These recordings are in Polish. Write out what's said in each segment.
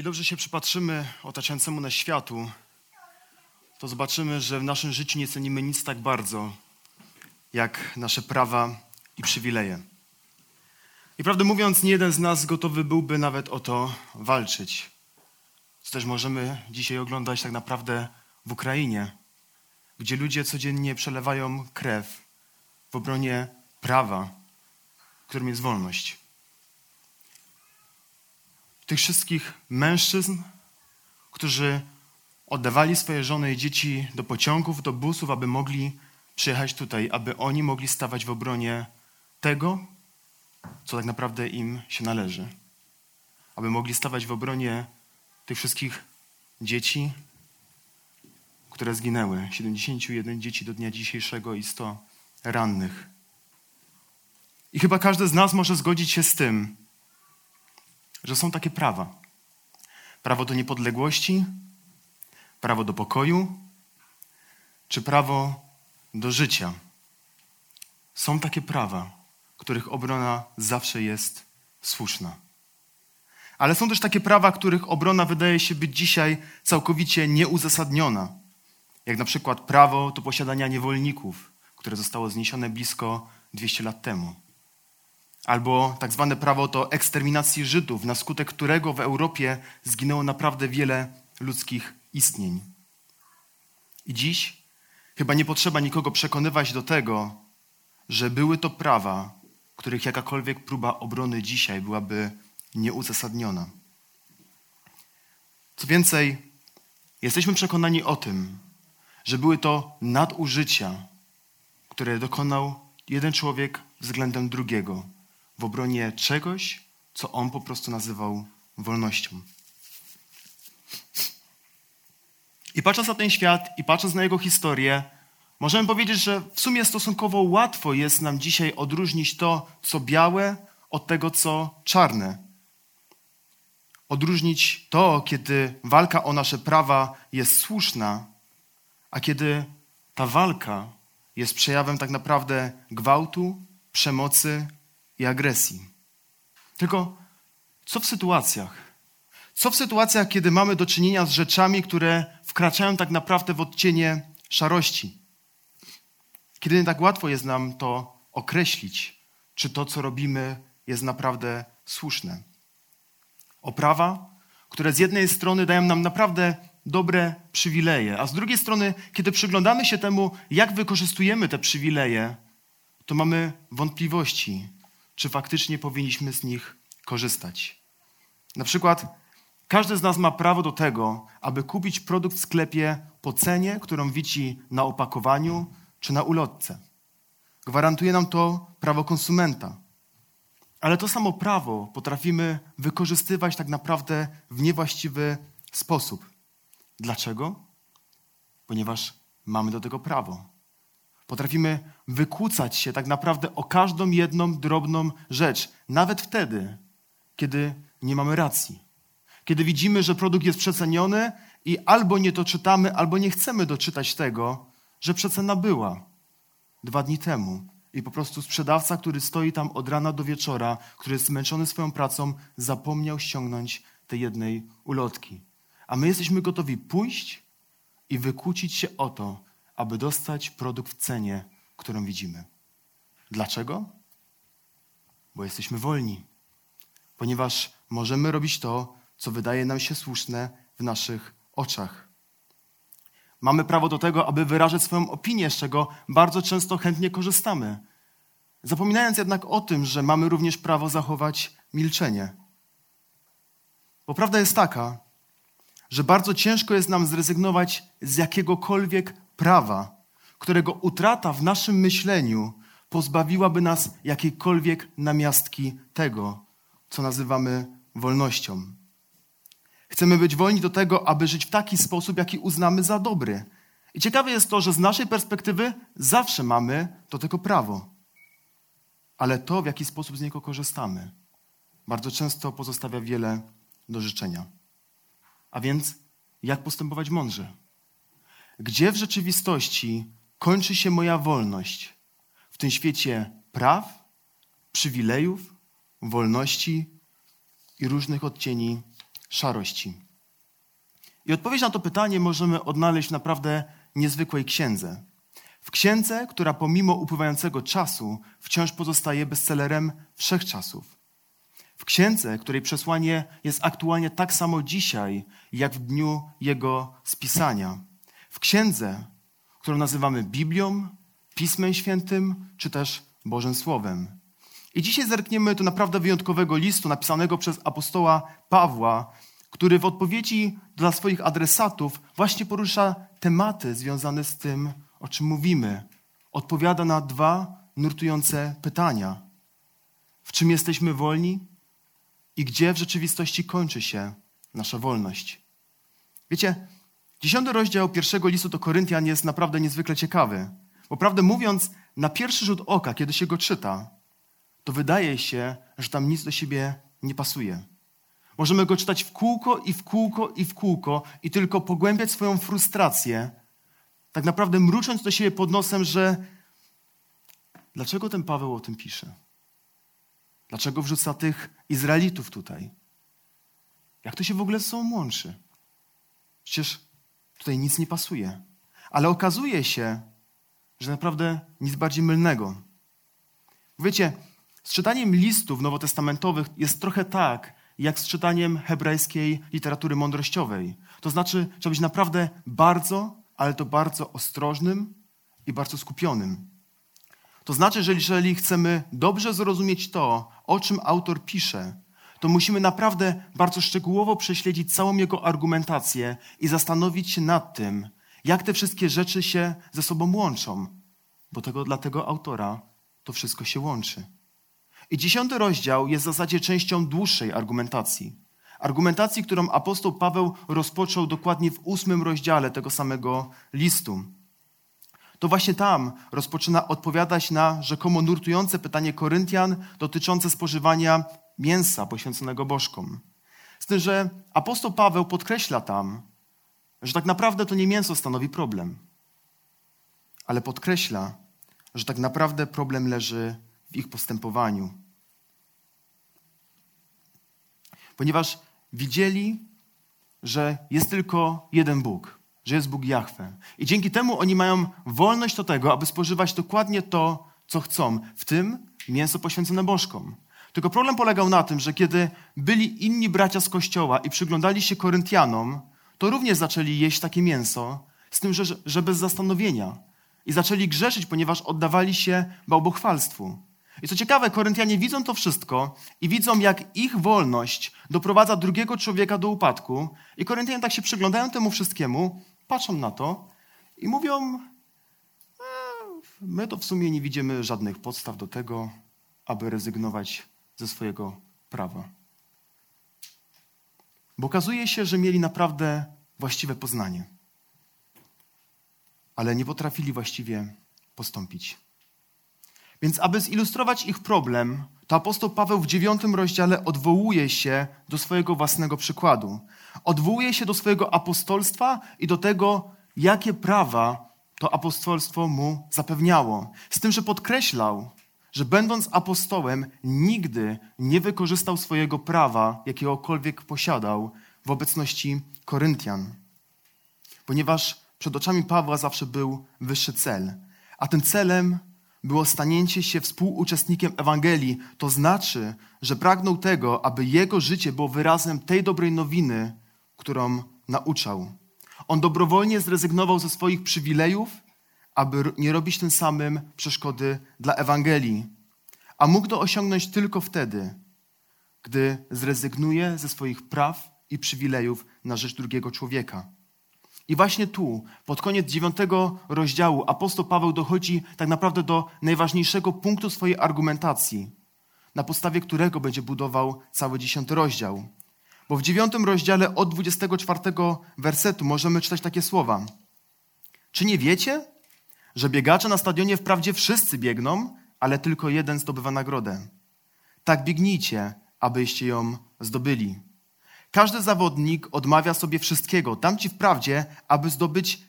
Jeżeli dobrze się przypatrzymy otaczającemu nas światu, to zobaczymy, że w naszym życiu nie cenimy nic tak bardzo, jak nasze prawa i przywileje. I prawdę mówiąc, nie jeden z nas gotowy byłby nawet o to walczyć. Co też możemy dzisiaj oglądać tak naprawdę w Ukrainie, gdzie ludzie codziennie przelewają krew w obronie prawa, którym jest wolność. Tych wszystkich mężczyzn, którzy oddawali swoje żony i dzieci do pociągów, do busów, aby mogli przyjechać tutaj, aby oni mogli stawać w obronie tego, co tak naprawdę im się należy. Aby mogli stawać w obronie tych wszystkich dzieci, które zginęły. 71 dzieci do dnia dzisiejszego i 100 rannych. I chyba każdy z nas może zgodzić się z tym, że są takie prawa. Prawo do niepodległości, prawo do pokoju, czy prawo do życia. Są takie prawa, których obrona zawsze jest słuszna. Ale są też takie prawa, których obrona wydaje się być dzisiaj całkowicie nieuzasadniona. Jak na przykład prawo do posiadania niewolników, które zostało zniesione blisko 200 lat temu. Albo tak zwane prawo do eksterminacji Żydów, na skutek którego w Europie zginęło naprawdę wiele ludzkich istnień. I dziś chyba nie potrzeba nikogo przekonywać do tego, że były to prawa, których jakakolwiek próba obrony dzisiaj byłaby nieuzasadniona. Co więcej, jesteśmy przekonani o tym, że były to nadużycia, które dokonał jeden człowiek względem drugiego w obronie czegoś, co on po prostu nazywał wolnością. I patrząc na ten świat i patrząc na jego historię, możemy powiedzieć, że w sumie stosunkowo łatwo jest nam dzisiaj odróżnić to, co białe, od tego, co czarne. Odróżnić to, kiedy walka o nasze prawa jest słuszna, a kiedy ta walka jest przejawem tak naprawdę gwałtu, przemocy i agresji. Tylko co w sytuacjach? Co w sytuacjach, kiedy mamy do czynienia z rzeczami, które wkraczają tak naprawdę w odcienie szarości? Kiedy nie tak łatwo jest nam to określić, czy to, co robimy, jest naprawdę słuszne. Oprawa, które z jednej strony dają nam naprawdę dobre przywileje, a z drugiej strony, kiedy przyglądamy się temu, jak wykorzystujemy te przywileje, to mamy wątpliwości, czy faktycznie powinniśmy z nich korzystać. Na przykład, każdy z nas ma prawo do tego, aby kupić produkt w sklepie po cenie, którą widzi na opakowaniu czy na ulotce. Gwarantuje nam to prawo konsumenta. Ale to samo prawo potrafimy wykorzystywać tak naprawdę w niewłaściwy sposób. Dlaczego? Ponieważ mamy do tego prawo. Potrafimy wykłócać się tak naprawdę o każdą jedną drobną rzecz, nawet wtedy, kiedy nie mamy racji. Kiedy widzimy, że produkt jest przeceniony i albo nie doczytamy, albo nie chcemy doczytać tego, że przecena była dwa dni temu. I po prostu sprzedawca, który stoi tam od rana do wieczora, który jest zmęczony swoją pracą, zapomniał ściągnąć tej jednej ulotki. A my jesteśmy gotowi pójść i wykłócić się o to, aby dostać produkt w cenie, którą widzimy. Dlaczego? Bo jesteśmy wolni. Ponieważ możemy robić to, co wydaje nam się słuszne w naszych oczach. Mamy prawo do tego, aby wyrażać swoją opinię, z czego bardzo często chętnie korzystamy. Zapominając jednak o tym, że mamy również prawo zachować milczenie. Bo prawda jest taka, że bardzo ciężko jest nam zrezygnować z jakiegokolwiek prawa, którego utrata w naszym myśleniu pozbawiłaby nas jakiejkolwiek namiastki tego, co nazywamy wolnością. Chcemy być wolni do tego, aby żyć w taki sposób, jaki uznamy za dobry. I ciekawe jest to, że z naszej perspektywy zawsze mamy do tego prawo. Ale to, w jaki sposób z niego korzystamy, bardzo często pozostawia wiele do życzenia. A więc, jak postępować mądrze? Gdzie w rzeczywistości kończy się moja wolność? W tym świecie praw, przywilejów, wolności i różnych odcieni szarości. I odpowiedź na to pytanie możemy odnaleźć w naprawdę niezwykłej księdze. W księdze, która pomimo upływającego czasu wciąż pozostaje bestsellerem wszechczasów. W księdze, której przesłanie jest aktualnie tak samo dzisiaj, jak w dniu jego spisania. W księdze, którą nazywamy Biblią, Pismem Świętym czy też Bożym Słowem. I dzisiaj zerkniemy do naprawdę wyjątkowego listu napisanego przez apostoła Pawła, który w odpowiedzi dla swoich adresatów właśnie porusza tematy związane z tym, o czym mówimy. Odpowiada na dwa nurtujące pytania. W czym jesteśmy wolni i gdzie w rzeczywistości kończy się nasza wolność? Wiecie, dziesiąty rozdział pierwszego listu do Koryntian jest naprawdę niezwykle ciekawy. Bo prawdę mówiąc, na pierwszy rzut oka, kiedy się go czyta, to wydaje się, że tam nic do siebie nie pasuje. Możemy go czytać w kółko i w kółko i w kółko i tylko pogłębiać swoją frustrację, tak naprawdę mrucząc do siebie pod nosem, że dlaczego ten Paweł o tym pisze? Dlaczego wrzuca tych Izraelitów tutaj? Jak to się w ogóle z sobą łączy? Przecież tutaj nic nie pasuje. Ale okazuje się, że naprawdę nic bardziej mylnego. Wiecie, z czytaniem listów nowotestamentowych jest trochę tak, jak z czytaniem hebrajskiej literatury mądrościowej. To znaczy, trzeba być naprawdę bardzo, ale to bardzo ostrożnym i bardzo skupionym. To znaczy, że jeżeli chcemy dobrze zrozumieć to, o czym autor pisze, to musimy naprawdę bardzo szczegółowo prześledzić całą jego argumentację i zastanowić się nad tym, jak te wszystkie rzeczy się ze sobą łączą, bo tego dla tego autora to wszystko się łączy. I dziesiąty rozdział jest w zasadzie częścią dłuższej argumentacji. Argumentacji, którą apostoł Paweł rozpoczął dokładnie w ósmym rozdziale tego samego listu. To właśnie tam rozpoczyna odpowiadać na rzekomo nurtujące pytanie Koryntian dotyczące spożywania mięsa poświęconego bożkom. Z tym, że apostoł Paweł podkreśla tam, że tak naprawdę to nie mięso stanowi problem, ale podkreśla, że tak naprawdę problem leży w ich postępowaniu. Ponieważ widzieli, że jest tylko jeden Bóg, że jest Bóg Jahwe. I dzięki temu oni mają wolność do tego, aby spożywać dokładnie to, co chcą, w tym mięso poświęcone bożkom. Tylko problem polegał na tym, że kiedy byli inni bracia z kościoła i przyglądali się Koryntianom, to również zaczęli jeść takie mięso, z tym, że, że bez zastanowienia. I zaczęli grzeszyć, ponieważ oddawali się bałbochwalstwu. I co ciekawe, Koryntianie widzą to wszystko i widzą, jak ich wolność doprowadza drugiego człowieka do upadku. I Koryntianie tak się przyglądają temu wszystkiemu, patrzą na to i mówią: e, My to w sumie nie widzimy żadnych podstaw do tego, aby rezygnować ze swojego prawa. Bo okazuje się, że mieli naprawdę właściwe poznanie, ale nie potrafili właściwie postąpić. Więc aby zilustrować ich problem, to apostoł Paweł w dziewiątym rozdziale odwołuje się do swojego własnego przykładu. Odwołuje się do swojego apostolstwa i do tego, jakie prawa to apostolstwo mu zapewniało. Z tym, że podkreślał, że będąc apostołem, nigdy nie wykorzystał swojego prawa, jakiegokolwiek posiadał, w obecności Koryntian. Ponieważ przed oczami Pawła zawsze był wyższy cel, a tym celem było stanięcie się współuczestnikiem Ewangelii, to znaczy, że pragnął tego, aby jego życie było wyrazem tej dobrej nowiny, którą nauczał. On dobrowolnie zrezygnował ze swoich przywilejów, aby nie robić tym samym przeszkody dla Ewangelii, a mógł to osiągnąć tylko wtedy, gdy zrezygnuje ze swoich praw i przywilejów na rzecz drugiego człowieka. I właśnie tu, pod koniec dziewiątego rozdziału, apostoł Paweł dochodzi tak naprawdę do najważniejszego punktu swojej argumentacji, na podstawie którego będzie budował cały dziesiąty rozdział. Bo w dziewiątym rozdziale od 24 wersetu możemy czytać takie słowa. Czy nie wiecie, że biegacze na stadionie wprawdzie wszyscy biegną, ale tylko jeden zdobywa nagrodę? Tak biegnijcie, abyście ją zdobyli. Każdy zawodnik odmawia sobie wszystkiego, dam ci wprawdzie, aby zdobyć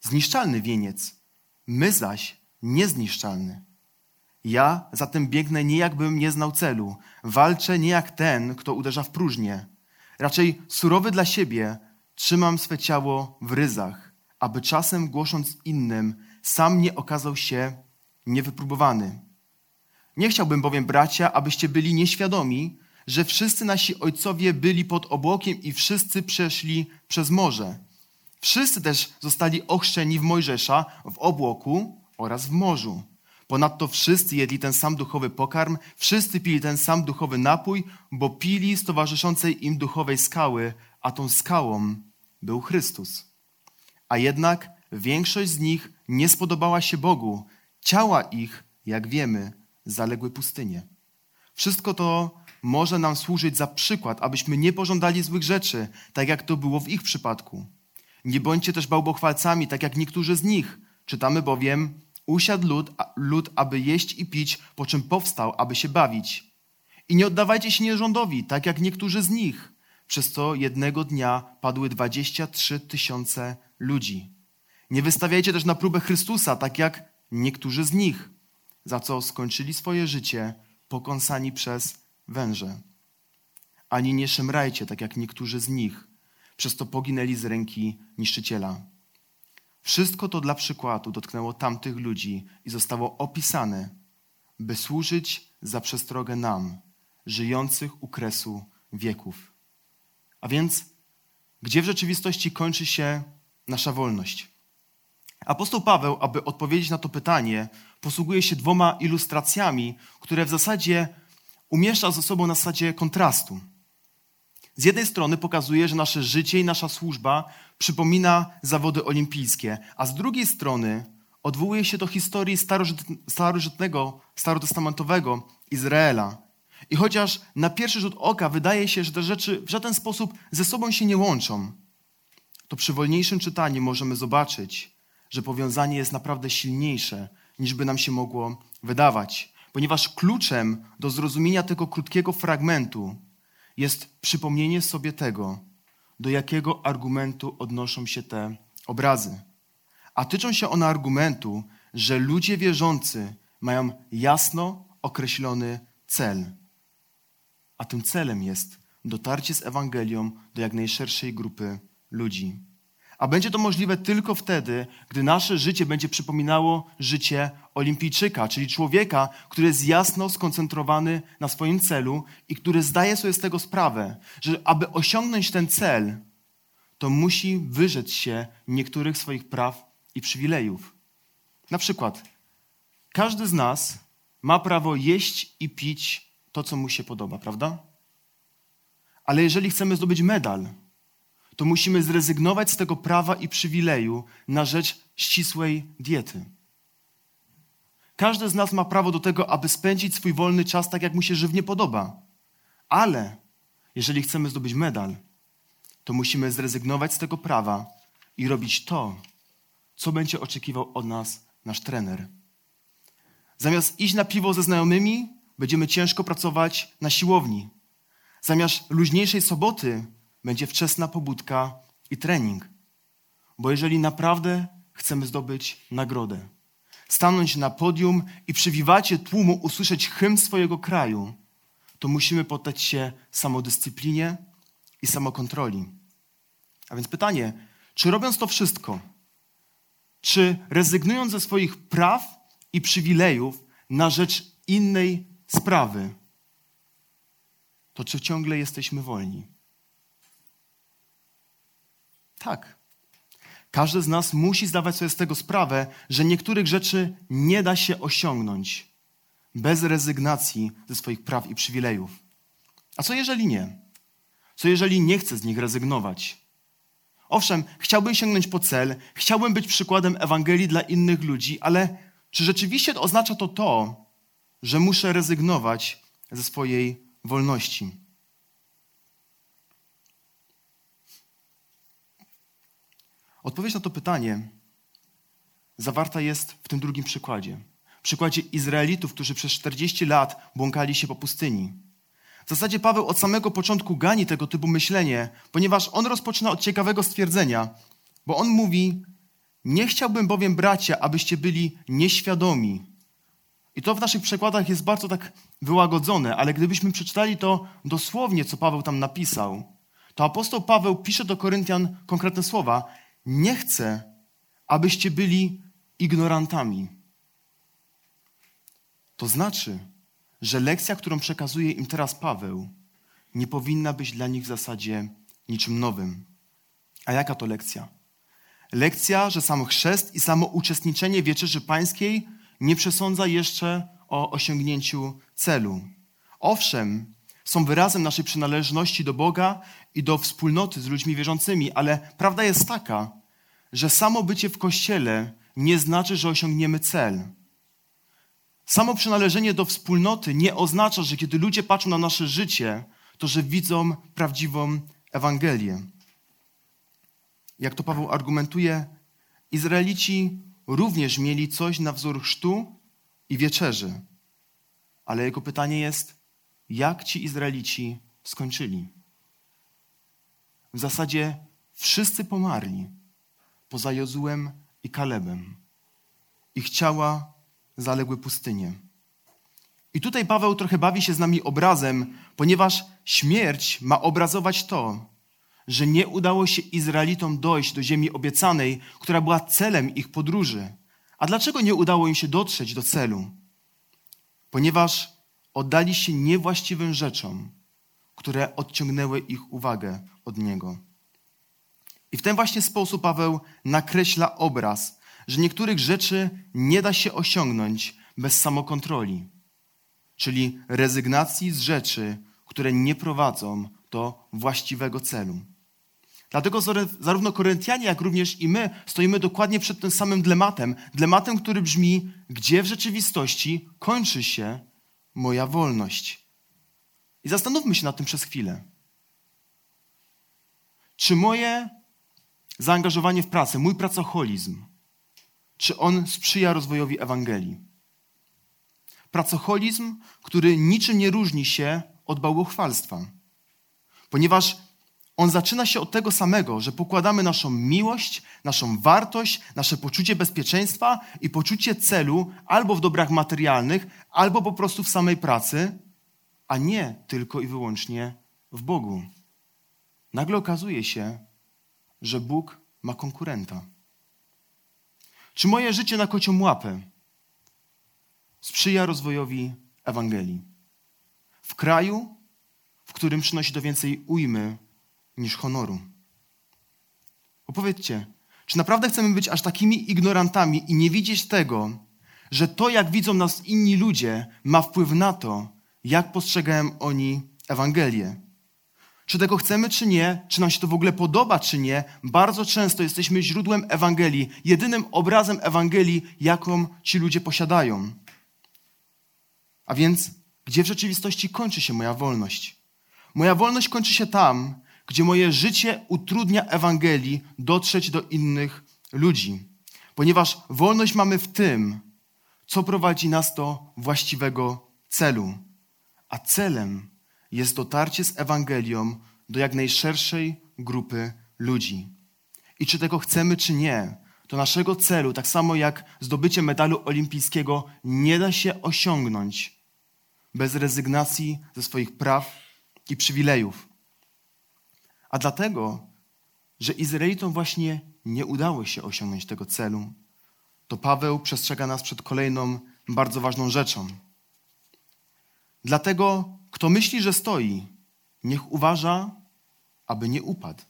zniszczalny wieniec. My zaś niezniszczalny. Ja zatem biegnę nie jakbym nie znał celu. Walczę nie jak ten, kto uderza w próżnię. Raczej surowy dla siebie trzymam swe ciało w ryzach, aby czasem głosząc innym, sam nie okazał się niewypróbowany. Nie chciałbym bowiem, bracia, abyście byli nieświadomi, że wszyscy nasi ojcowie byli pod obłokiem i wszyscy przeszli przez morze. Wszyscy też zostali ochrzczeni w Mojżesza, w obłoku oraz w morzu. Ponadto wszyscy jedli ten sam duchowy pokarm, wszyscy pili ten sam duchowy napój, bo pili z towarzyszącej im duchowej skały, a tą skałą był Chrystus. A jednak większość z nich nie spodobała się Bogu. Ciała ich, jak wiemy, zaległy pustynię. Wszystko to może nam służyć za przykład, abyśmy nie pożądali złych rzeczy, tak jak to było w ich przypadku. Nie bądźcie też bałbochwalcami, tak jak niektórzy z nich. Czytamy bowiem, usiadł lud, lud, aby jeść i pić, po czym powstał, aby się bawić. I nie oddawajcie się nierządowi, tak jak niektórzy z nich, przez co jednego dnia padły dwadzieścia trzy tysiące ludzi. Nie wystawiajcie też na próbę Chrystusa, tak jak niektórzy z nich, za co skończyli swoje życie pokąsani przez węże. Ani nie szemrajcie, tak jak niektórzy z nich, przez to poginęli z ręki niszczyciela. Wszystko to dla przykładu dotknęło tamtych ludzi i zostało opisane, by służyć za przestrogę nam, żyjących u kresu wieków. A więc, gdzie w rzeczywistości kończy się nasza wolność? Apostoł Paweł, aby odpowiedzieć na to pytanie, posługuje się dwoma ilustracjami, które w zasadzie umieszcza ze sobą na zasadzie kontrastu. Z jednej strony pokazuje, że nasze życie i nasza służba przypomina zawody olimpijskie, a z drugiej strony odwołuje się do historii starożytnego, starotestamentowego Izraela. I chociaż na pierwszy rzut oka wydaje się, że te rzeczy w żaden sposób ze sobą się nie łączą, to przy wolniejszym czytaniu możemy zobaczyć, że powiązanie jest naprawdę silniejsze, niż by nam się mogło wydawać ponieważ kluczem do zrozumienia tego krótkiego fragmentu jest przypomnienie sobie tego, do jakiego argumentu odnoszą się te obrazy. A tyczą się one argumentu, że ludzie wierzący mają jasno określony cel. A tym celem jest dotarcie z Ewangelią do jak najszerszej grupy ludzi. A będzie to możliwe tylko wtedy, gdy nasze życie będzie przypominało życie olimpijczyka, czyli człowieka, który jest jasno skoncentrowany na swoim celu i który zdaje sobie z tego sprawę, że aby osiągnąć ten cel, to musi wyrzec się niektórych swoich praw i przywilejów. Na przykład, każdy z nas ma prawo jeść i pić to, co mu się podoba, prawda? Ale jeżeli chcemy zdobyć medal, to musimy zrezygnować z tego prawa i przywileju na rzecz ścisłej diety. Każdy z nas ma prawo do tego, aby spędzić swój wolny czas tak, jak mu się żywnie podoba. Ale jeżeli chcemy zdobyć medal, to musimy zrezygnować z tego prawa i robić to, co będzie oczekiwał od nas nasz trener. Zamiast iść na piwo ze znajomymi, będziemy ciężko pracować na siłowni. Zamiast luźniejszej soboty będzie wczesna pobudka i trening. Bo jeżeli naprawdę chcemy zdobyć nagrodę, stanąć na podium i przy wiwacie tłumu usłyszeć hymn swojego kraju, to musimy poddać się samodyscyplinie i samokontroli. A więc pytanie, czy robiąc to wszystko, czy rezygnując ze swoich praw i przywilejów na rzecz innej sprawy, to czy ciągle jesteśmy wolni? Tak. Każdy z nas musi zdawać sobie z tego sprawę, że niektórych rzeczy nie da się osiągnąć bez rezygnacji ze swoich praw i przywilejów. A co jeżeli nie? Co jeżeli nie chce z nich rezygnować? Owszem, chciałbym sięgnąć po cel, chciałbym być przykładem Ewangelii dla innych ludzi, ale czy rzeczywiście oznacza to to, że muszę rezygnować ze swojej wolności? Odpowiedź na to pytanie zawarta jest w tym drugim przykładzie. Przykładzie Izraelitów, którzy przez 40 lat błąkali się po pustyni. W zasadzie Paweł od samego początku gani tego typu myślenie, ponieważ on rozpoczyna od ciekawego stwierdzenia, bo on mówi: Nie chciałbym bowiem, bracia, abyście byli nieświadomi. I to w naszych przekładach jest bardzo tak wyłagodzone, ale gdybyśmy przeczytali to dosłownie, co Paweł tam napisał, to apostoł Paweł pisze do Koryntian konkretne słowa: Nie chcę, abyście byli ignorantami. To znaczy, że lekcja, którą przekazuje im teraz Paweł, nie powinna być dla nich w zasadzie niczym nowym. A jaka to lekcja? Lekcja, że sam chrzest i samo uczestniczenie wieczerzy pańskiej nie przesądza jeszcze o osiągnięciu celu. Owszem, są wyrazem naszej przynależności do Boga i do wspólnoty z ludźmi wierzącymi, ale prawda jest taka, że samo bycie w kościele nie znaczy, że osiągniemy cel. Samo przynależenie do wspólnoty nie oznacza, że kiedy ludzie patrzą na nasze życie, to że widzą prawdziwą Ewangelię. Jak to Paweł argumentuje, Izraelici również mieli coś na wzór chrztu i wieczerzy. Ale jego pytanie jest, jak ci Izraelici skończyli? W zasadzie wszyscy pomarli, poza Jozułem i Kalebem. Ich ciała zaległy pustynię. I tutaj Paweł trochę bawi się z nami obrazem, ponieważ śmierć ma obrazować to, że nie udało się Izraelitom dojść do ziemi obiecanej, która była celem ich podróży. A dlaczego nie udało im się dotrzeć do celu? Ponieważ oddali się niewłaściwym rzeczom, które odciągnęły ich uwagę od Niego. I w ten właśnie sposób Paweł nakreśla obraz, że niektórych rzeczy nie da się osiągnąć bez samokontroli, czyli rezygnacji z rzeczy, które nie prowadzą do właściwego celu. Dlatego zarówno Koryntianie, jak również i my stoimy dokładnie przed tym samym dylematem. Dylematem, który brzmi, gdzie w rzeczywistości kończy się moja wolność. I zastanówmy się nad tym przez chwilę. Czy moje zaangażowanie w pracę, mój pracoholizm, czy on sprzyja rozwojowi Ewangelii? Pracoholizm, który niczym nie różni się od bałwochwalstwa, ponieważ on zaczyna się od tego samego, że pokładamy naszą miłość, naszą wartość, nasze poczucie bezpieczeństwa i poczucie celu albo w dobrach materialnych, albo po prostu w samej pracy, a nie tylko i wyłącznie w Bogu. Nagle okazuje się, że Bóg ma konkurenta. Czy moje życie na kocią łapę sprzyja rozwojowi Ewangelii? W kraju, w którym przynosi to więcej ujmy niż honoru. Opowiedzcie, czy naprawdę chcemy być aż takimi ignorantami i nie widzieć tego, że to, jak widzą nas inni ludzie, ma wpływ na to, jak postrzegają oni Ewangelię? Czy tego chcemy, czy nie, czy nam się to w ogóle podoba, czy nie, bardzo często jesteśmy źródłem Ewangelii, jedynym obrazem Ewangelii, jaką ci ludzie posiadają. A więc, gdzie w rzeczywistości kończy się moja wolność? Moja wolność kończy się tam, gdzie moje życie utrudnia Ewangelii dotrzeć do innych ludzi. Ponieważ wolność mamy w tym, co prowadzi nas do właściwego celu. A celem jest dotarcie z Ewangelią do jak najszerszej grupy ludzi. I czy tego chcemy, czy nie, to naszego celu, tak samo jak zdobycie medalu olimpijskiego, nie da się osiągnąć bez rezygnacji ze swoich praw i przywilejów. A dlatego, że Izraelitom właśnie nie udało się osiągnąć tego celu, to Paweł przestrzega nas przed kolejną bardzo ważną rzeczą. Dlatego, kto myśli, że stoi, niech uważa, aby nie upadł.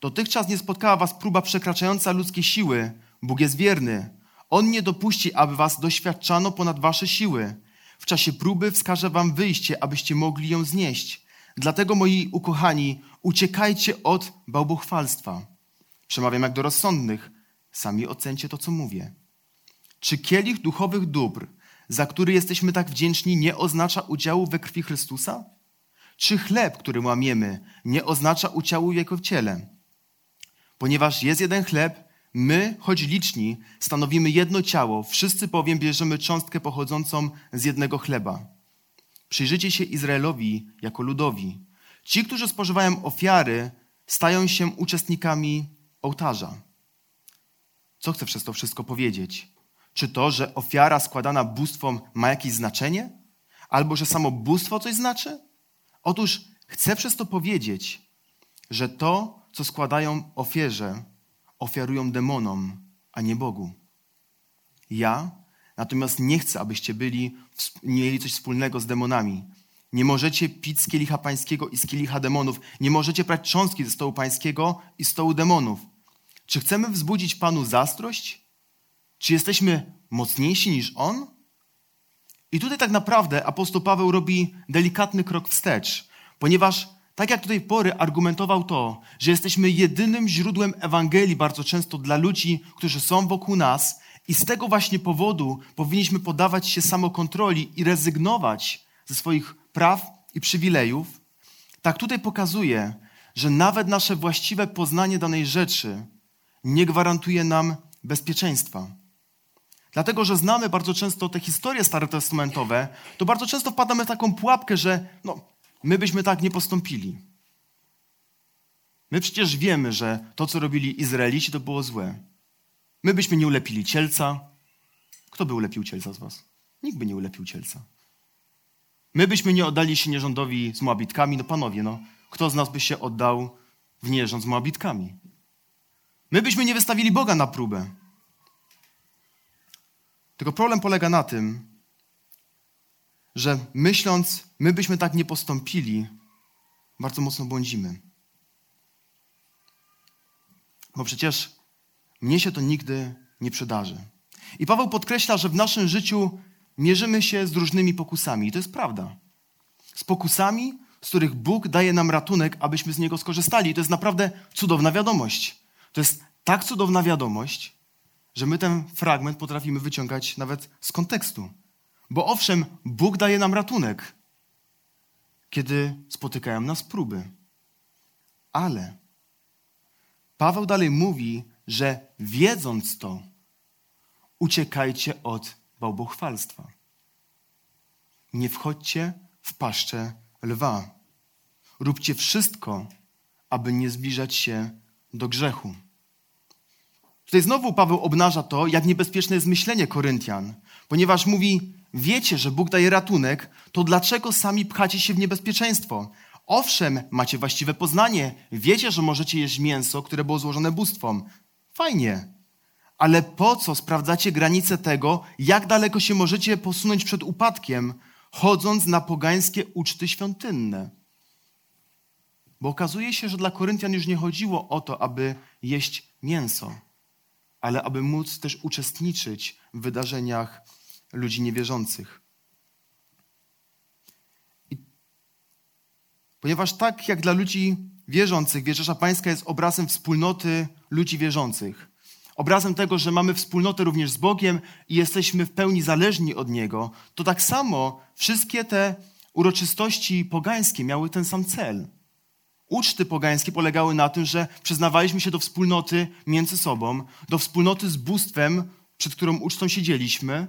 Dotychczas nie spotkała was próba przekraczająca ludzkie siły. Bóg jest wierny. On nie dopuści, aby was doświadczano ponad wasze siły. W czasie próby wskaże wam wyjście, abyście mogli ją znieść. Dlatego, moi ukochani, uciekajcie od bałbuchwalstwa. Przemawiam jak do rozsądnych. Sami ocencie to, co mówię. Czy kielich duchowych dóbr, za który jesteśmy tak wdzięczni, nie oznacza udziału we krwi Chrystusa? Czy chleb, który łamiemy, nie oznacza udziału w Jego ciele? Ponieważ jest jeden chleb, my, choć liczni, stanowimy jedno ciało, wszyscy bowiem bierzemy cząstkę pochodzącą z jednego chleba. Przyjrzyjcie się Izraelowi jako ludowi. Ci, którzy spożywają ofiary, stają się uczestnikami ołtarza. Co chcę przez to wszystko powiedzieć? Czy to, że ofiara składana bóstwom ma jakieś znaczenie? Albo że samo bóstwo coś znaczy? Otóż chcę przez to powiedzieć, że to, co składają ofierze, ofiarują demonom, a nie Bogu. Ja natomiast nie chcę, abyście byli, mieli coś wspólnego z demonami. Nie możecie pić z kielicha pańskiego i z kielicha demonów. Nie możecie brać cząstki ze stołu pańskiego i stołu demonów. Czy chcemy wzbudzić Panu zastrość? Czy jesteśmy mocniejsi niż On? I tutaj tak naprawdę apostoł Paweł robi delikatny krok wstecz, ponieważ tak jak do tej pory argumentował to, że jesteśmy jedynym źródłem Ewangelii bardzo często dla ludzi, którzy są wokół nas i z tego właśnie powodu powinniśmy podawać się samokontroli i rezygnować ze swoich praw i przywilejów, tak tutaj pokazuje, że nawet nasze właściwe poznanie danej rzeczy nie gwarantuje nam bezpieczeństwa. Dlatego, że znamy bardzo często te historie starotestamentowe, to bardzo często wpadamy w taką pułapkę, że no, my byśmy tak nie postąpili. My przecież wiemy, że to, co robili Izraelici, to było złe. My byśmy nie ulepili cielca. Kto by ulepił cielca z was? Nikt by nie ulepił cielca. My byśmy nie oddali się nierządowi z Moabitkami. No panowie, no, kto z nas by się oddał w nierząd z Moabitkami? My byśmy nie wystawili Boga na próbę. Tylko problem polega na tym, że myśląc, my byśmy tak nie postąpili, bardzo mocno błądzimy. Bo przecież mnie się to nigdy nie przydarzy. I Paweł podkreśla, że w naszym życiu mierzymy się z różnymi pokusami. I to jest prawda. Z pokusami, z których Bóg daje nam ratunek, abyśmy z niego skorzystali. I to jest naprawdę cudowna wiadomość. To jest tak cudowna wiadomość, że my ten fragment potrafimy wyciągać nawet z kontekstu. Bo owszem, Bóg daje nam ratunek, kiedy spotykają nas próby. Ale Paweł dalej mówi, że wiedząc to, uciekajcie od bałbochwalstwa. Nie wchodźcie w paszczę lwa. Róbcie wszystko, aby nie zbliżać się do grzechu. Tutaj znowu Paweł obnaża to, jak niebezpieczne jest myślenie Koryntian, ponieważ mówi: Wiecie, że Bóg daje ratunek, to dlaczego sami pchacie się w niebezpieczeństwo? Owszem, macie właściwe poznanie, wiecie, że możecie jeść mięso, które było złożone bóstwom. Fajnie. Ale po co sprawdzacie granice tego, jak daleko się możecie posunąć przed upadkiem, chodząc na pogańskie uczty świątynne? Bo okazuje się, że dla Koryntian już nie chodziło o to, aby jeść mięso, ale aby móc też uczestniczyć w wydarzeniach ludzi niewierzących. I ponieważ tak jak dla ludzi wierzących, Wieczerza Pańska jest obrazem wspólnoty ludzi wierzących. Obrazem tego, że mamy wspólnotę również z Bogiem i jesteśmy w pełni zależni od Niego, to tak samo wszystkie te uroczystości pogańskie miały ten sam cel. Uczty pogańskie polegały na tym, że przyznawaliśmy się do wspólnoty między sobą, do wspólnoty z bóstwem, przed którą ucztą siedzieliśmy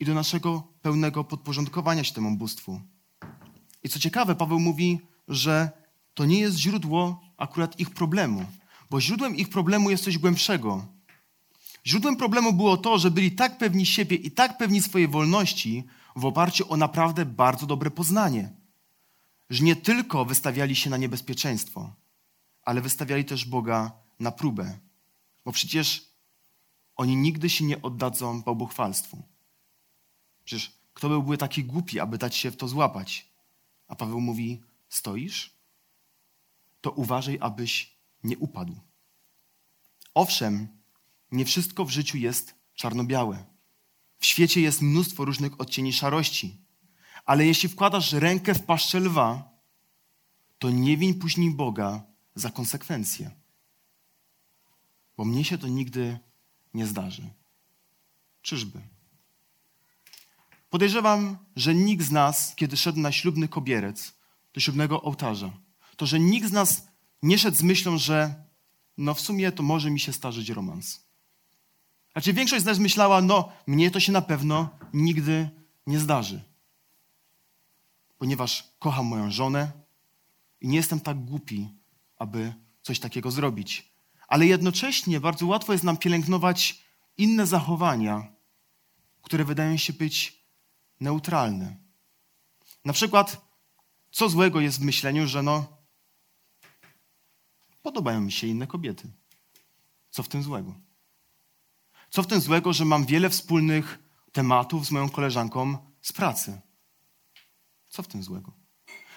i do naszego pełnego podporządkowania się temu bóstwu. I co ciekawe, Paweł mówi, że to nie jest źródło akurat ich problemu, bo źródłem ich problemu jest coś głębszego. Źródłem problemu było to, że byli tak pewni siebie i tak pewni swojej wolności w oparciu o naprawdę bardzo dobre poznanie, że nie tylko wystawiali się na niebezpieczeństwo, ale wystawiali też Boga na próbę, bo przecież oni nigdy się nie oddadzą bałbochwalstwu. Przecież kto byłby taki głupi, aby dać się w to złapać? A Paweł mówi: Stoisz? To uważaj, abyś nie upadł. Owszem, nie wszystko w życiu jest czarno-białe. W świecie jest mnóstwo różnych odcieni szarości. Ale jeśli wkładasz rękę w paszczę lwa, to nie wiń później Boga za konsekwencje. bo mnie się to nigdy nie zdarzy. Czyżby? Podejrzewam, że nikt z nas, kiedy szedł na ślubny kobierec, do ślubnego ołtarza, to, że nikt z nas nie szedł z myślą, że no w sumie to może mi się starzyć romans. Znaczy większość z nas myślała, no mnie to się na pewno nigdy nie zdarzy. Ponieważ kocham moją żonę i nie jestem tak głupi, aby coś takiego zrobić. Ale jednocześnie bardzo łatwo jest nam pielęgnować inne zachowania, które wydają się być neutralne. Na przykład, co złego jest w myśleniu, że no, podobają mi się inne kobiety. Co w tym złego? Co w tym złego, że mam wiele wspólnych tematów z moją koleżanką z pracy? Co w tym złego?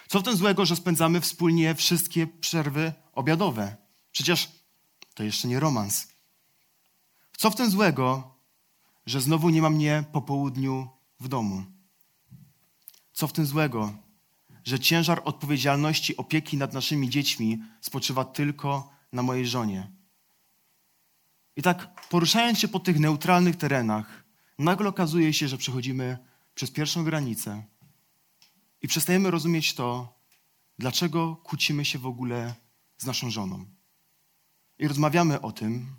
Co w tym złego, że spędzamy wspólnie wszystkie przerwy obiadowe? Przecież to jeszcze nie romans. Co w tym złego, że znowu nie ma mnie po południu w domu? Co w tym złego, że ciężar odpowiedzialności opieki nad naszymi dziećmi spoczywa tylko na mojej żonie? I tak poruszając się po tych neutralnych terenach, nagle okazuje się, że przechodzimy przez pierwszą granicę i przestajemy rozumieć to, dlaczego kłócimy się w ogóle z naszą żoną. I rozmawiamy o tym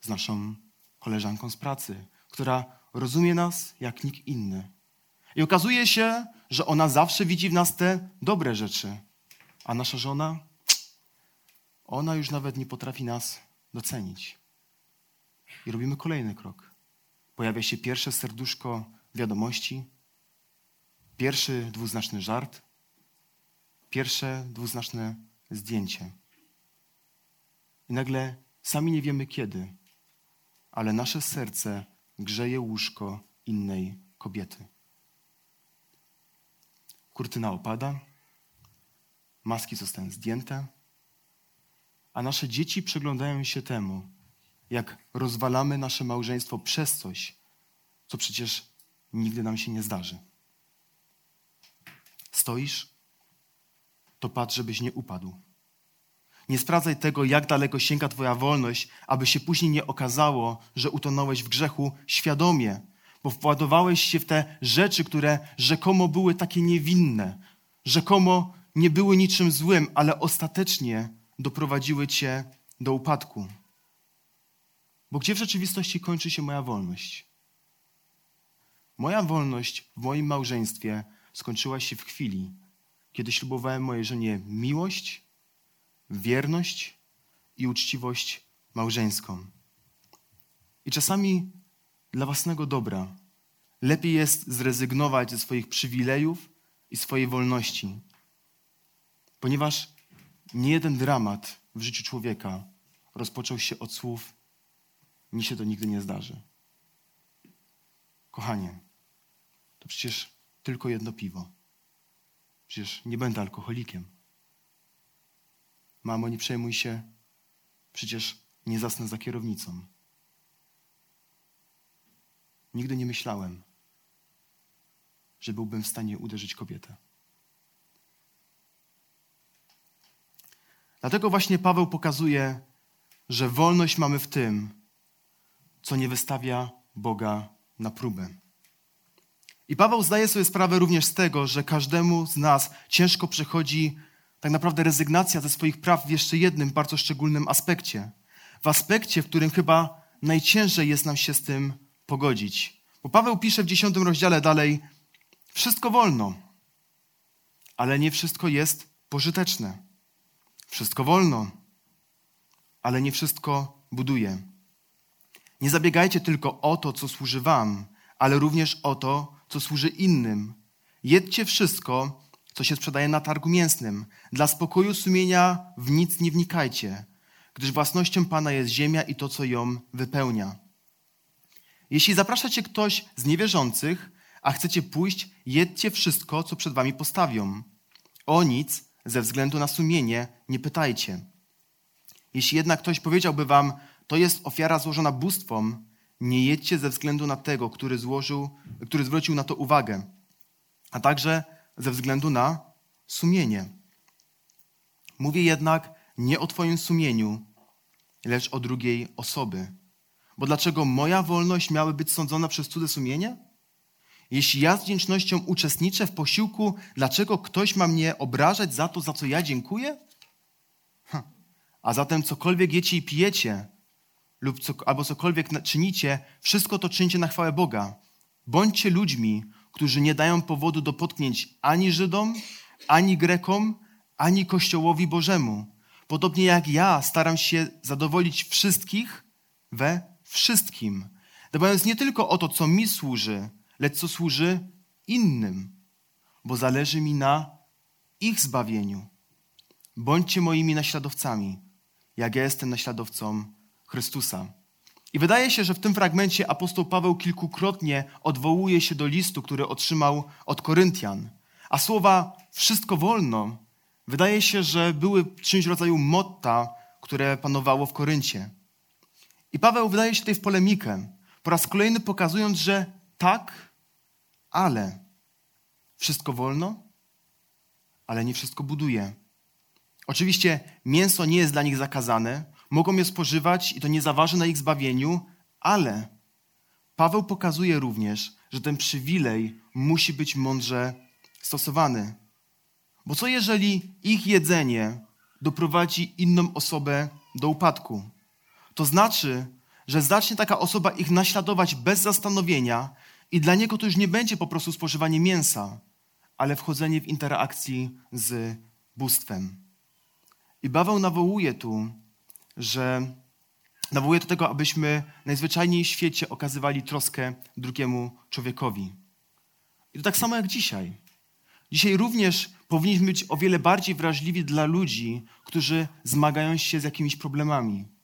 z naszą koleżanką z pracy, która rozumie nas jak nikt inny. I okazuje się, że ona zawsze widzi w nas te dobre rzeczy, a nasza żona, ona już nawet nie potrafi nas docenić. I robimy kolejny krok. Pojawia się pierwsze serduszko wiadomości, pierwszy dwuznaczny żart, pierwsze dwuznaczne zdjęcie. I nagle sami nie wiemy kiedy, ale nasze serce grzeje łóżko innej kobiety. Kurtyna opada, maski zostają zdjęte, a nasze dzieci przyglądają się temu, jak rozwalamy nasze małżeństwo przez coś, co przecież nigdy nam się nie zdarzy. Stoisz, to patrz, żebyś nie upadł. Nie sprawdzaj tego, jak daleko sięga Twoja wolność, aby się później nie okazało, że utonąłeś w grzechu świadomie, bo władowałeś się w te rzeczy, które rzekomo były takie niewinne, rzekomo nie były niczym złym, ale ostatecznie doprowadziły Cię do upadku. Bo gdzie w rzeczywistości kończy się moja wolność? Moja wolność w moim małżeństwie skończyła się w chwili, kiedy ślubowałem mojej żonie miłość, wierność i uczciwość małżeńską. I czasami dla własnego dobra lepiej jest zrezygnować ze swoich przywilejów i swojej wolności, ponieważ nie jeden dramat w życiu człowieka rozpoczął się od słów: Mi się to nigdy nie zdarzy. Kochanie, to przecież tylko jedno piwo. Przecież nie będę alkoholikiem. Mamo, nie przejmuj się, przecież nie zasnę za kierownicą. Nigdy nie myślałem, że byłbym w stanie uderzyć kobietę. Dlatego właśnie Paweł pokazuje, że wolność mamy w tym, co nie wystawia Boga na próbę. I Paweł zdaje sobie sprawę również z tego, że każdemu z nas ciężko przechodzi tak naprawdę rezygnacja ze swoich praw w jeszcze jednym bardzo szczególnym aspekcie. W aspekcie, w którym chyba najciężej jest nam się z tym pogodzić. Bo Paweł pisze w dziesiątym rozdziale dalej: Wszystko wolno, ale nie wszystko jest pożyteczne. Wszystko wolno, ale nie wszystko buduje. Nie zabiegajcie tylko o to, co służy Wam, ale również o to, co służy innym. Jedźcie wszystko, co się sprzedaje na targu mięsnym. Dla spokoju sumienia w nic nie wnikajcie, gdyż własnością Pana jest ziemia i to, co ją wypełnia. Jeśli zaprasza cię ktoś z niewierzących, a chcecie pójść, jedźcie wszystko, co przed wami postawią. O nic ze względu na sumienie nie pytajcie. Jeśli jednak ktoś powiedziałby wam, to jest ofiara złożona bóstwom, nie jedźcie ze względu na tego, który, złożył, który zwrócił na to uwagę, a także ze względu na sumienie. Mówię jednak nie o Twoim sumieniu, lecz o drugiej osoby. Bo dlaczego moja wolność miałaby być sądzona przez cudze sumienie? Jeśli ja z wdzięcznością uczestniczę w posiłku, dlaczego ktoś ma mnie obrażać za to, za co ja dziękuję? Hm. A zatem cokolwiek jecie i pijecie, lub co, albo cokolwiek czynicie, wszystko to czyńcie na chwałę Boga. Bądźcie ludźmi, którzy nie dają powodu do potknięć ani Żydom, ani Grekom, ani Kościołowi Bożemu. Podobnie jak ja staram się zadowolić wszystkich we wszystkim. Dbając nie tylko o to, co mi służy, lecz co służy innym, bo zależy mi na ich zbawieniu. Bądźcie moimi naśladowcami, jak ja jestem naśladowcą Chrystusa. I wydaje się, że w tym fragmencie apostoł Paweł kilkukrotnie odwołuje się do listu, który otrzymał od Koryntian. A słowa wszystko wolno wydaje się, że były czymś w rodzaju motta, które panowało w Koryncie. I Paweł wydaje się tutaj w polemikę, po raz kolejny pokazując, że tak, ale wszystko wolno, ale nie wszystko buduje. Oczywiście mięso nie jest dla nich zakazane, mogą je spożywać i to nie zaważy na ich zbawieniu, ale Paweł pokazuje również, że ten przywilej musi być mądrze stosowany. Bo co jeżeli ich jedzenie doprowadzi inną osobę do upadku? To znaczy, że zacznie taka osoba ich naśladować bez zastanowienia i dla niego to już nie będzie po prostu spożywanie mięsa, ale wchodzenie w interakcji z bóstwem. I Paweł nawołuje tu że nawołuje do tego, abyśmy najzwyczajniej w świecie okazywali troskę drugiemu człowiekowi. I to tak samo jak dzisiaj. Dzisiaj również powinniśmy być o wiele bardziej wrażliwi dla ludzi, którzy zmagają się z jakimiś problemami.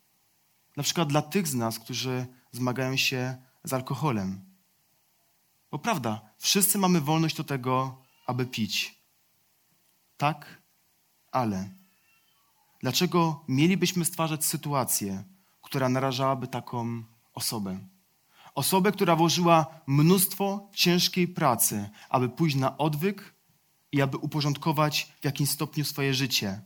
Na przykład dla tych z nas, którzy zmagają się z alkoholem. Bo prawda, wszyscy mamy wolność do tego, aby pić. Tak, ale Dlaczego mielibyśmy stwarzać sytuację, która narażałaby taką osobę? Osobę, która włożyła mnóstwo ciężkiej pracy, aby pójść na odwyk i aby uporządkować w jakimś stopniu swoje życie.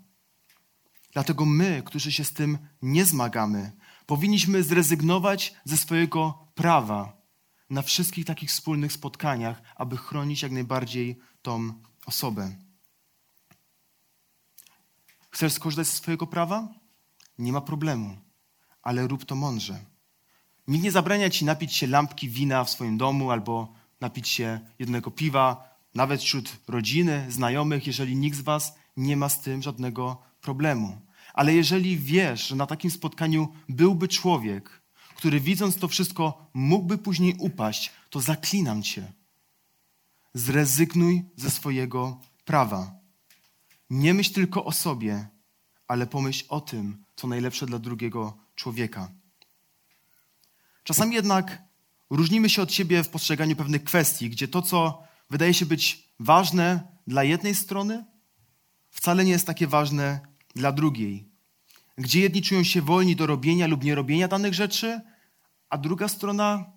Dlatego my, którzy się z tym nie zmagamy, powinniśmy zrezygnować ze swojego prawa na wszystkich takich wspólnych spotkaniach, aby chronić jak najbardziej tą osobę. Chcesz skorzystać z swojego prawa? Nie ma problemu, ale rób to mądrze. Nikt nie zabrania ci napić się lampki wina w swoim domu albo napić się jednego piwa, nawet wśród rodziny, znajomych, jeżeli nikt z was nie ma z tym żadnego problemu. Ale jeżeli wiesz, że na takim spotkaniu byłby człowiek, który widząc to wszystko mógłby później upaść, to zaklinam cię. Zrezygnuj ze swojego prawa. Nie myśl tylko o sobie, ale pomyśl o tym, co najlepsze dla drugiego człowieka. Czasami jednak różnimy się od siebie w postrzeganiu pewnych kwestii, gdzie to, co wydaje się być ważne dla jednej strony, wcale nie jest takie ważne dla drugiej. Gdzie jedni czują się wolni do robienia lub nierobienia danych rzeczy, a druga strona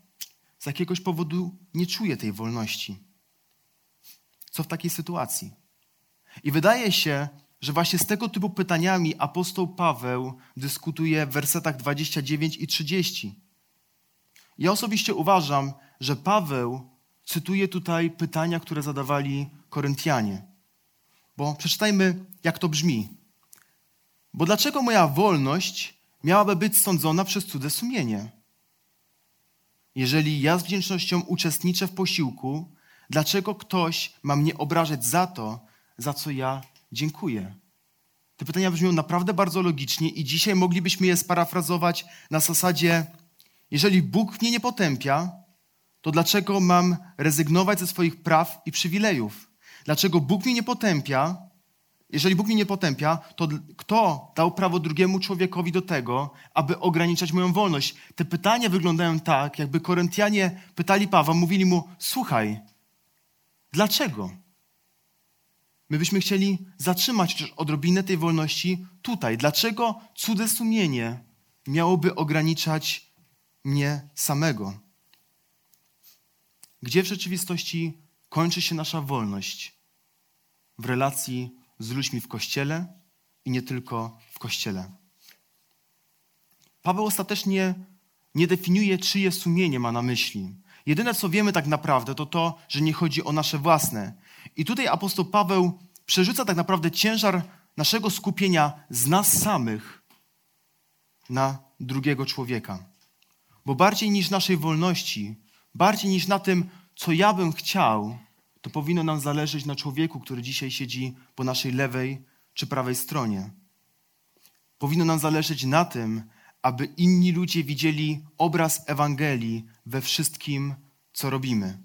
z jakiegoś powodu nie czuje tej wolności. Co w takiej sytuacji? I wydaje się, że właśnie z tego typu pytaniami apostoł Paweł dyskutuje w wersetach 29 i 30. Ja osobiście uważam, że Paweł cytuje tutaj pytania, które zadawali Koryntianie. Bo przeczytajmy, jak to brzmi. Bo dlaczego moja wolność miałaby być sądzona przez cudze sumienie? Jeżeli ja z wdzięcznością uczestniczę w posiłku, dlaczego ktoś ma mnie obrażać za to, za co ja dziękuję. Te pytania brzmią naprawdę bardzo logicznie i dzisiaj moglibyśmy je sparafrazować na zasadzie: jeżeli Bóg mnie nie potępia, to dlaczego mam rezygnować ze swoich praw i przywilejów? Dlaczego Bóg mnie nie potępia? Jeżeli Bóg mnie nie potępia, to kto dał prawo drugiemu człowiekowi do tego, aby ograniczać moją wolność? Te pytania wyglądają tak, jakby Koryntianie pytali Pawła, mówili mu: Słuchaj, dlaczego? My byśmy chcieli zatrzymać też odrobinę tej wolności tutaj. Dlaczego cudze sumienie miałoby ograniczać mnie samego? Gdzie w rzeczywistości kończy się nasza wolność? W relacji z ludźmi w kościele i nie tylko w kościele. Paweł ostatecznie nie definiuje, czyje sumienie ma na myśli. Jedyne, co wiemy tak naprawdę, to to, że nie chodzi o nasze własne. I tutaj apostoł Paweł przerzuca tak naprawdę ciężar naszego skupienia z nas samych na drugiego człowieka. Bo bardziej niż naszej wolności, bardziej niż na tym, co ja bym chciał, to powinno nam zależeć na człowieku, który dzisiaj siedzi po naszej lewej czy prawej stronie. Powinno nam zależeć na tym, aby inni ludzie widzieli obraz Ewangelii we wszystkim, co robimy.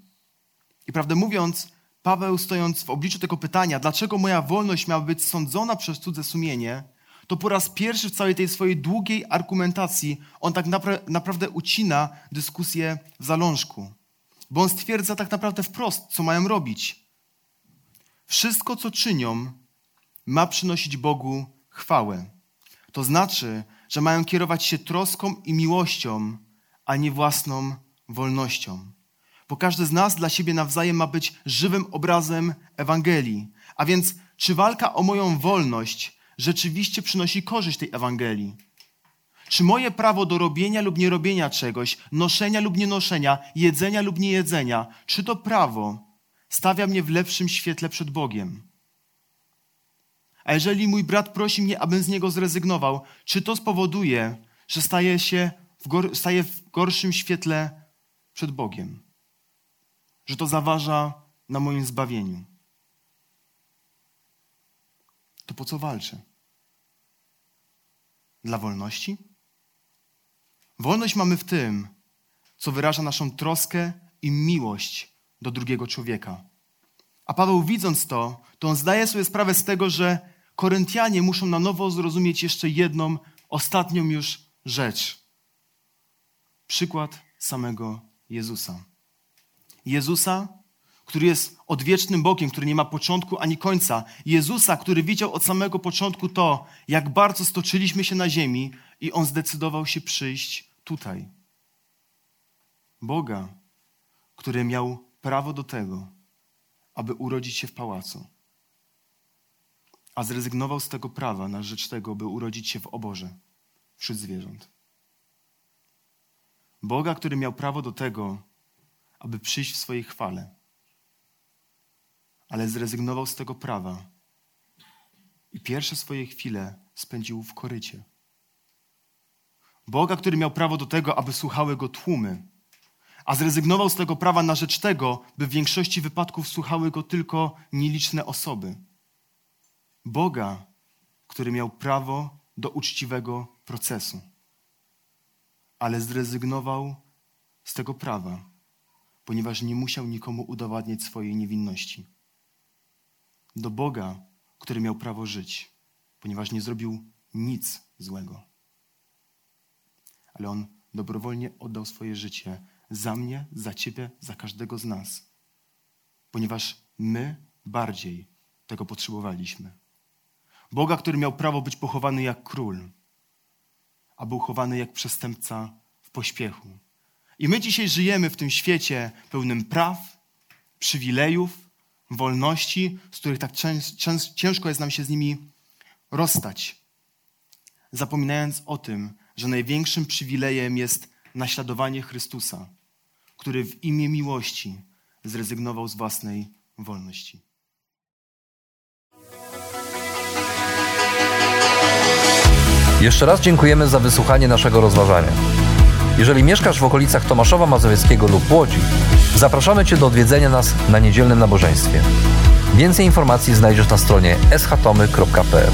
I prawdę mówiąc, Paweł, stojąc w obliczu tego pytania, dlaczego moja wolność miała być sądzona przez cudze sumienie, to po raz pierwszy w całej tej swojej długiej argumentacji on tak napra naprawdę ucina dyskusję w zalążku. Bo on stwierdza tak naprawdę wprost, co mają robić. Wszystko, co czynią, ma przynosić Bogu chwałę. To znaczy, że mają kierować się troską i miłością, a nie własną wolnością. Bo każdy z nas dla siebie nawzajem ma być żywym obrazem Ewangelii. A więc, czy walka o moją wolność rzeczywiście przynosi korzyść tej Ewangelii? Czy moje prawo do robienia lub nierobienia czegoś, noszenia lub nienoszenia, jedzenia lub niejedzenia, czy to prawo stawia mnie w lepszym świetle przed Bogiem? A jeżeli mój brat prosi mnie, abym z niego zrezygnował, czy to spowoduje, że staje się w, gor- staje w gorszym świetle przed Bogiem? Że to zaważa na moim zbawieniu? To po co walczę? Dla wolności? Wolność mamy w tym, co wyraża naszą troskę i miłość do drugiego człowieka. A Paweł widząc to, to on zdaje sobie sprawę z tego, że Koryntianie muszą na nowo zrozumieć jeszcze jedną, ostatnią już rzecz. Przykład samego Jezusa. Jezusa, który jest odwiecznym Bogiem, który nie ma początku ani końca. Jezusa, który widział od samego początku to, jak bardzo stoczyliśmy się na ziemi i On zdecydował się przyjść tutaj. Boga, który miał prawo do tego, aby urodzić się w pałacu, a zrezygnował z tego prawa na rzecz tego, by urodzić się w oborze wśród zwierząt. Boga, który miał prawo do tego, aby przyjść w swojej chwale, ale zrezygnował z tego prawa i pierwsze swoje chwile spędził w korycie. Boga, który miał prawo do tego, aby słuchały go tłumy, a zrezygnował z tego prawa na rzecz tego, by w większości wypadków słuchały go tylko nieliczne osoby. Boga, który miał prawo do uczciwego procesu, ale zrezygnował z tego prawa, ponieważ nie musiał nikomu udowadniać swojej niewinności. Do Boga, który miał prawo żyć, ponieważ nie zrobił nic złego. Ale on dobrowolnie oddał swoje życie za mnie, za ciebie, za każdego z nas, ponieważ my bardziej tego potrzebowaliśmy. Boga, który miał prawo być pochowany jak król, a był chowany jak przestępca w pośpiechu. I my dzisiaj żyjemy w tym świecie pełnym praw, przywilejów, wolności, z których tak ciężko jest nam się z nimi rozstać. Zapominając o tym, że największym przywilejem jest naśladowanie Chrystusa, który w imię miłości zrezygnował z własnej wolności. Jeszcze raz dziękujemy za wysłuchanie naszego rozważania. Jeżeli mieszkasz w okolicach Tomaszowa Mazowieckiego lub Łodzi, zapraszamy Cię do odwiedzenia nas na niedzielnym nabożeństwie. Więcej informacji znajdziesz na stronie schatomy.pl.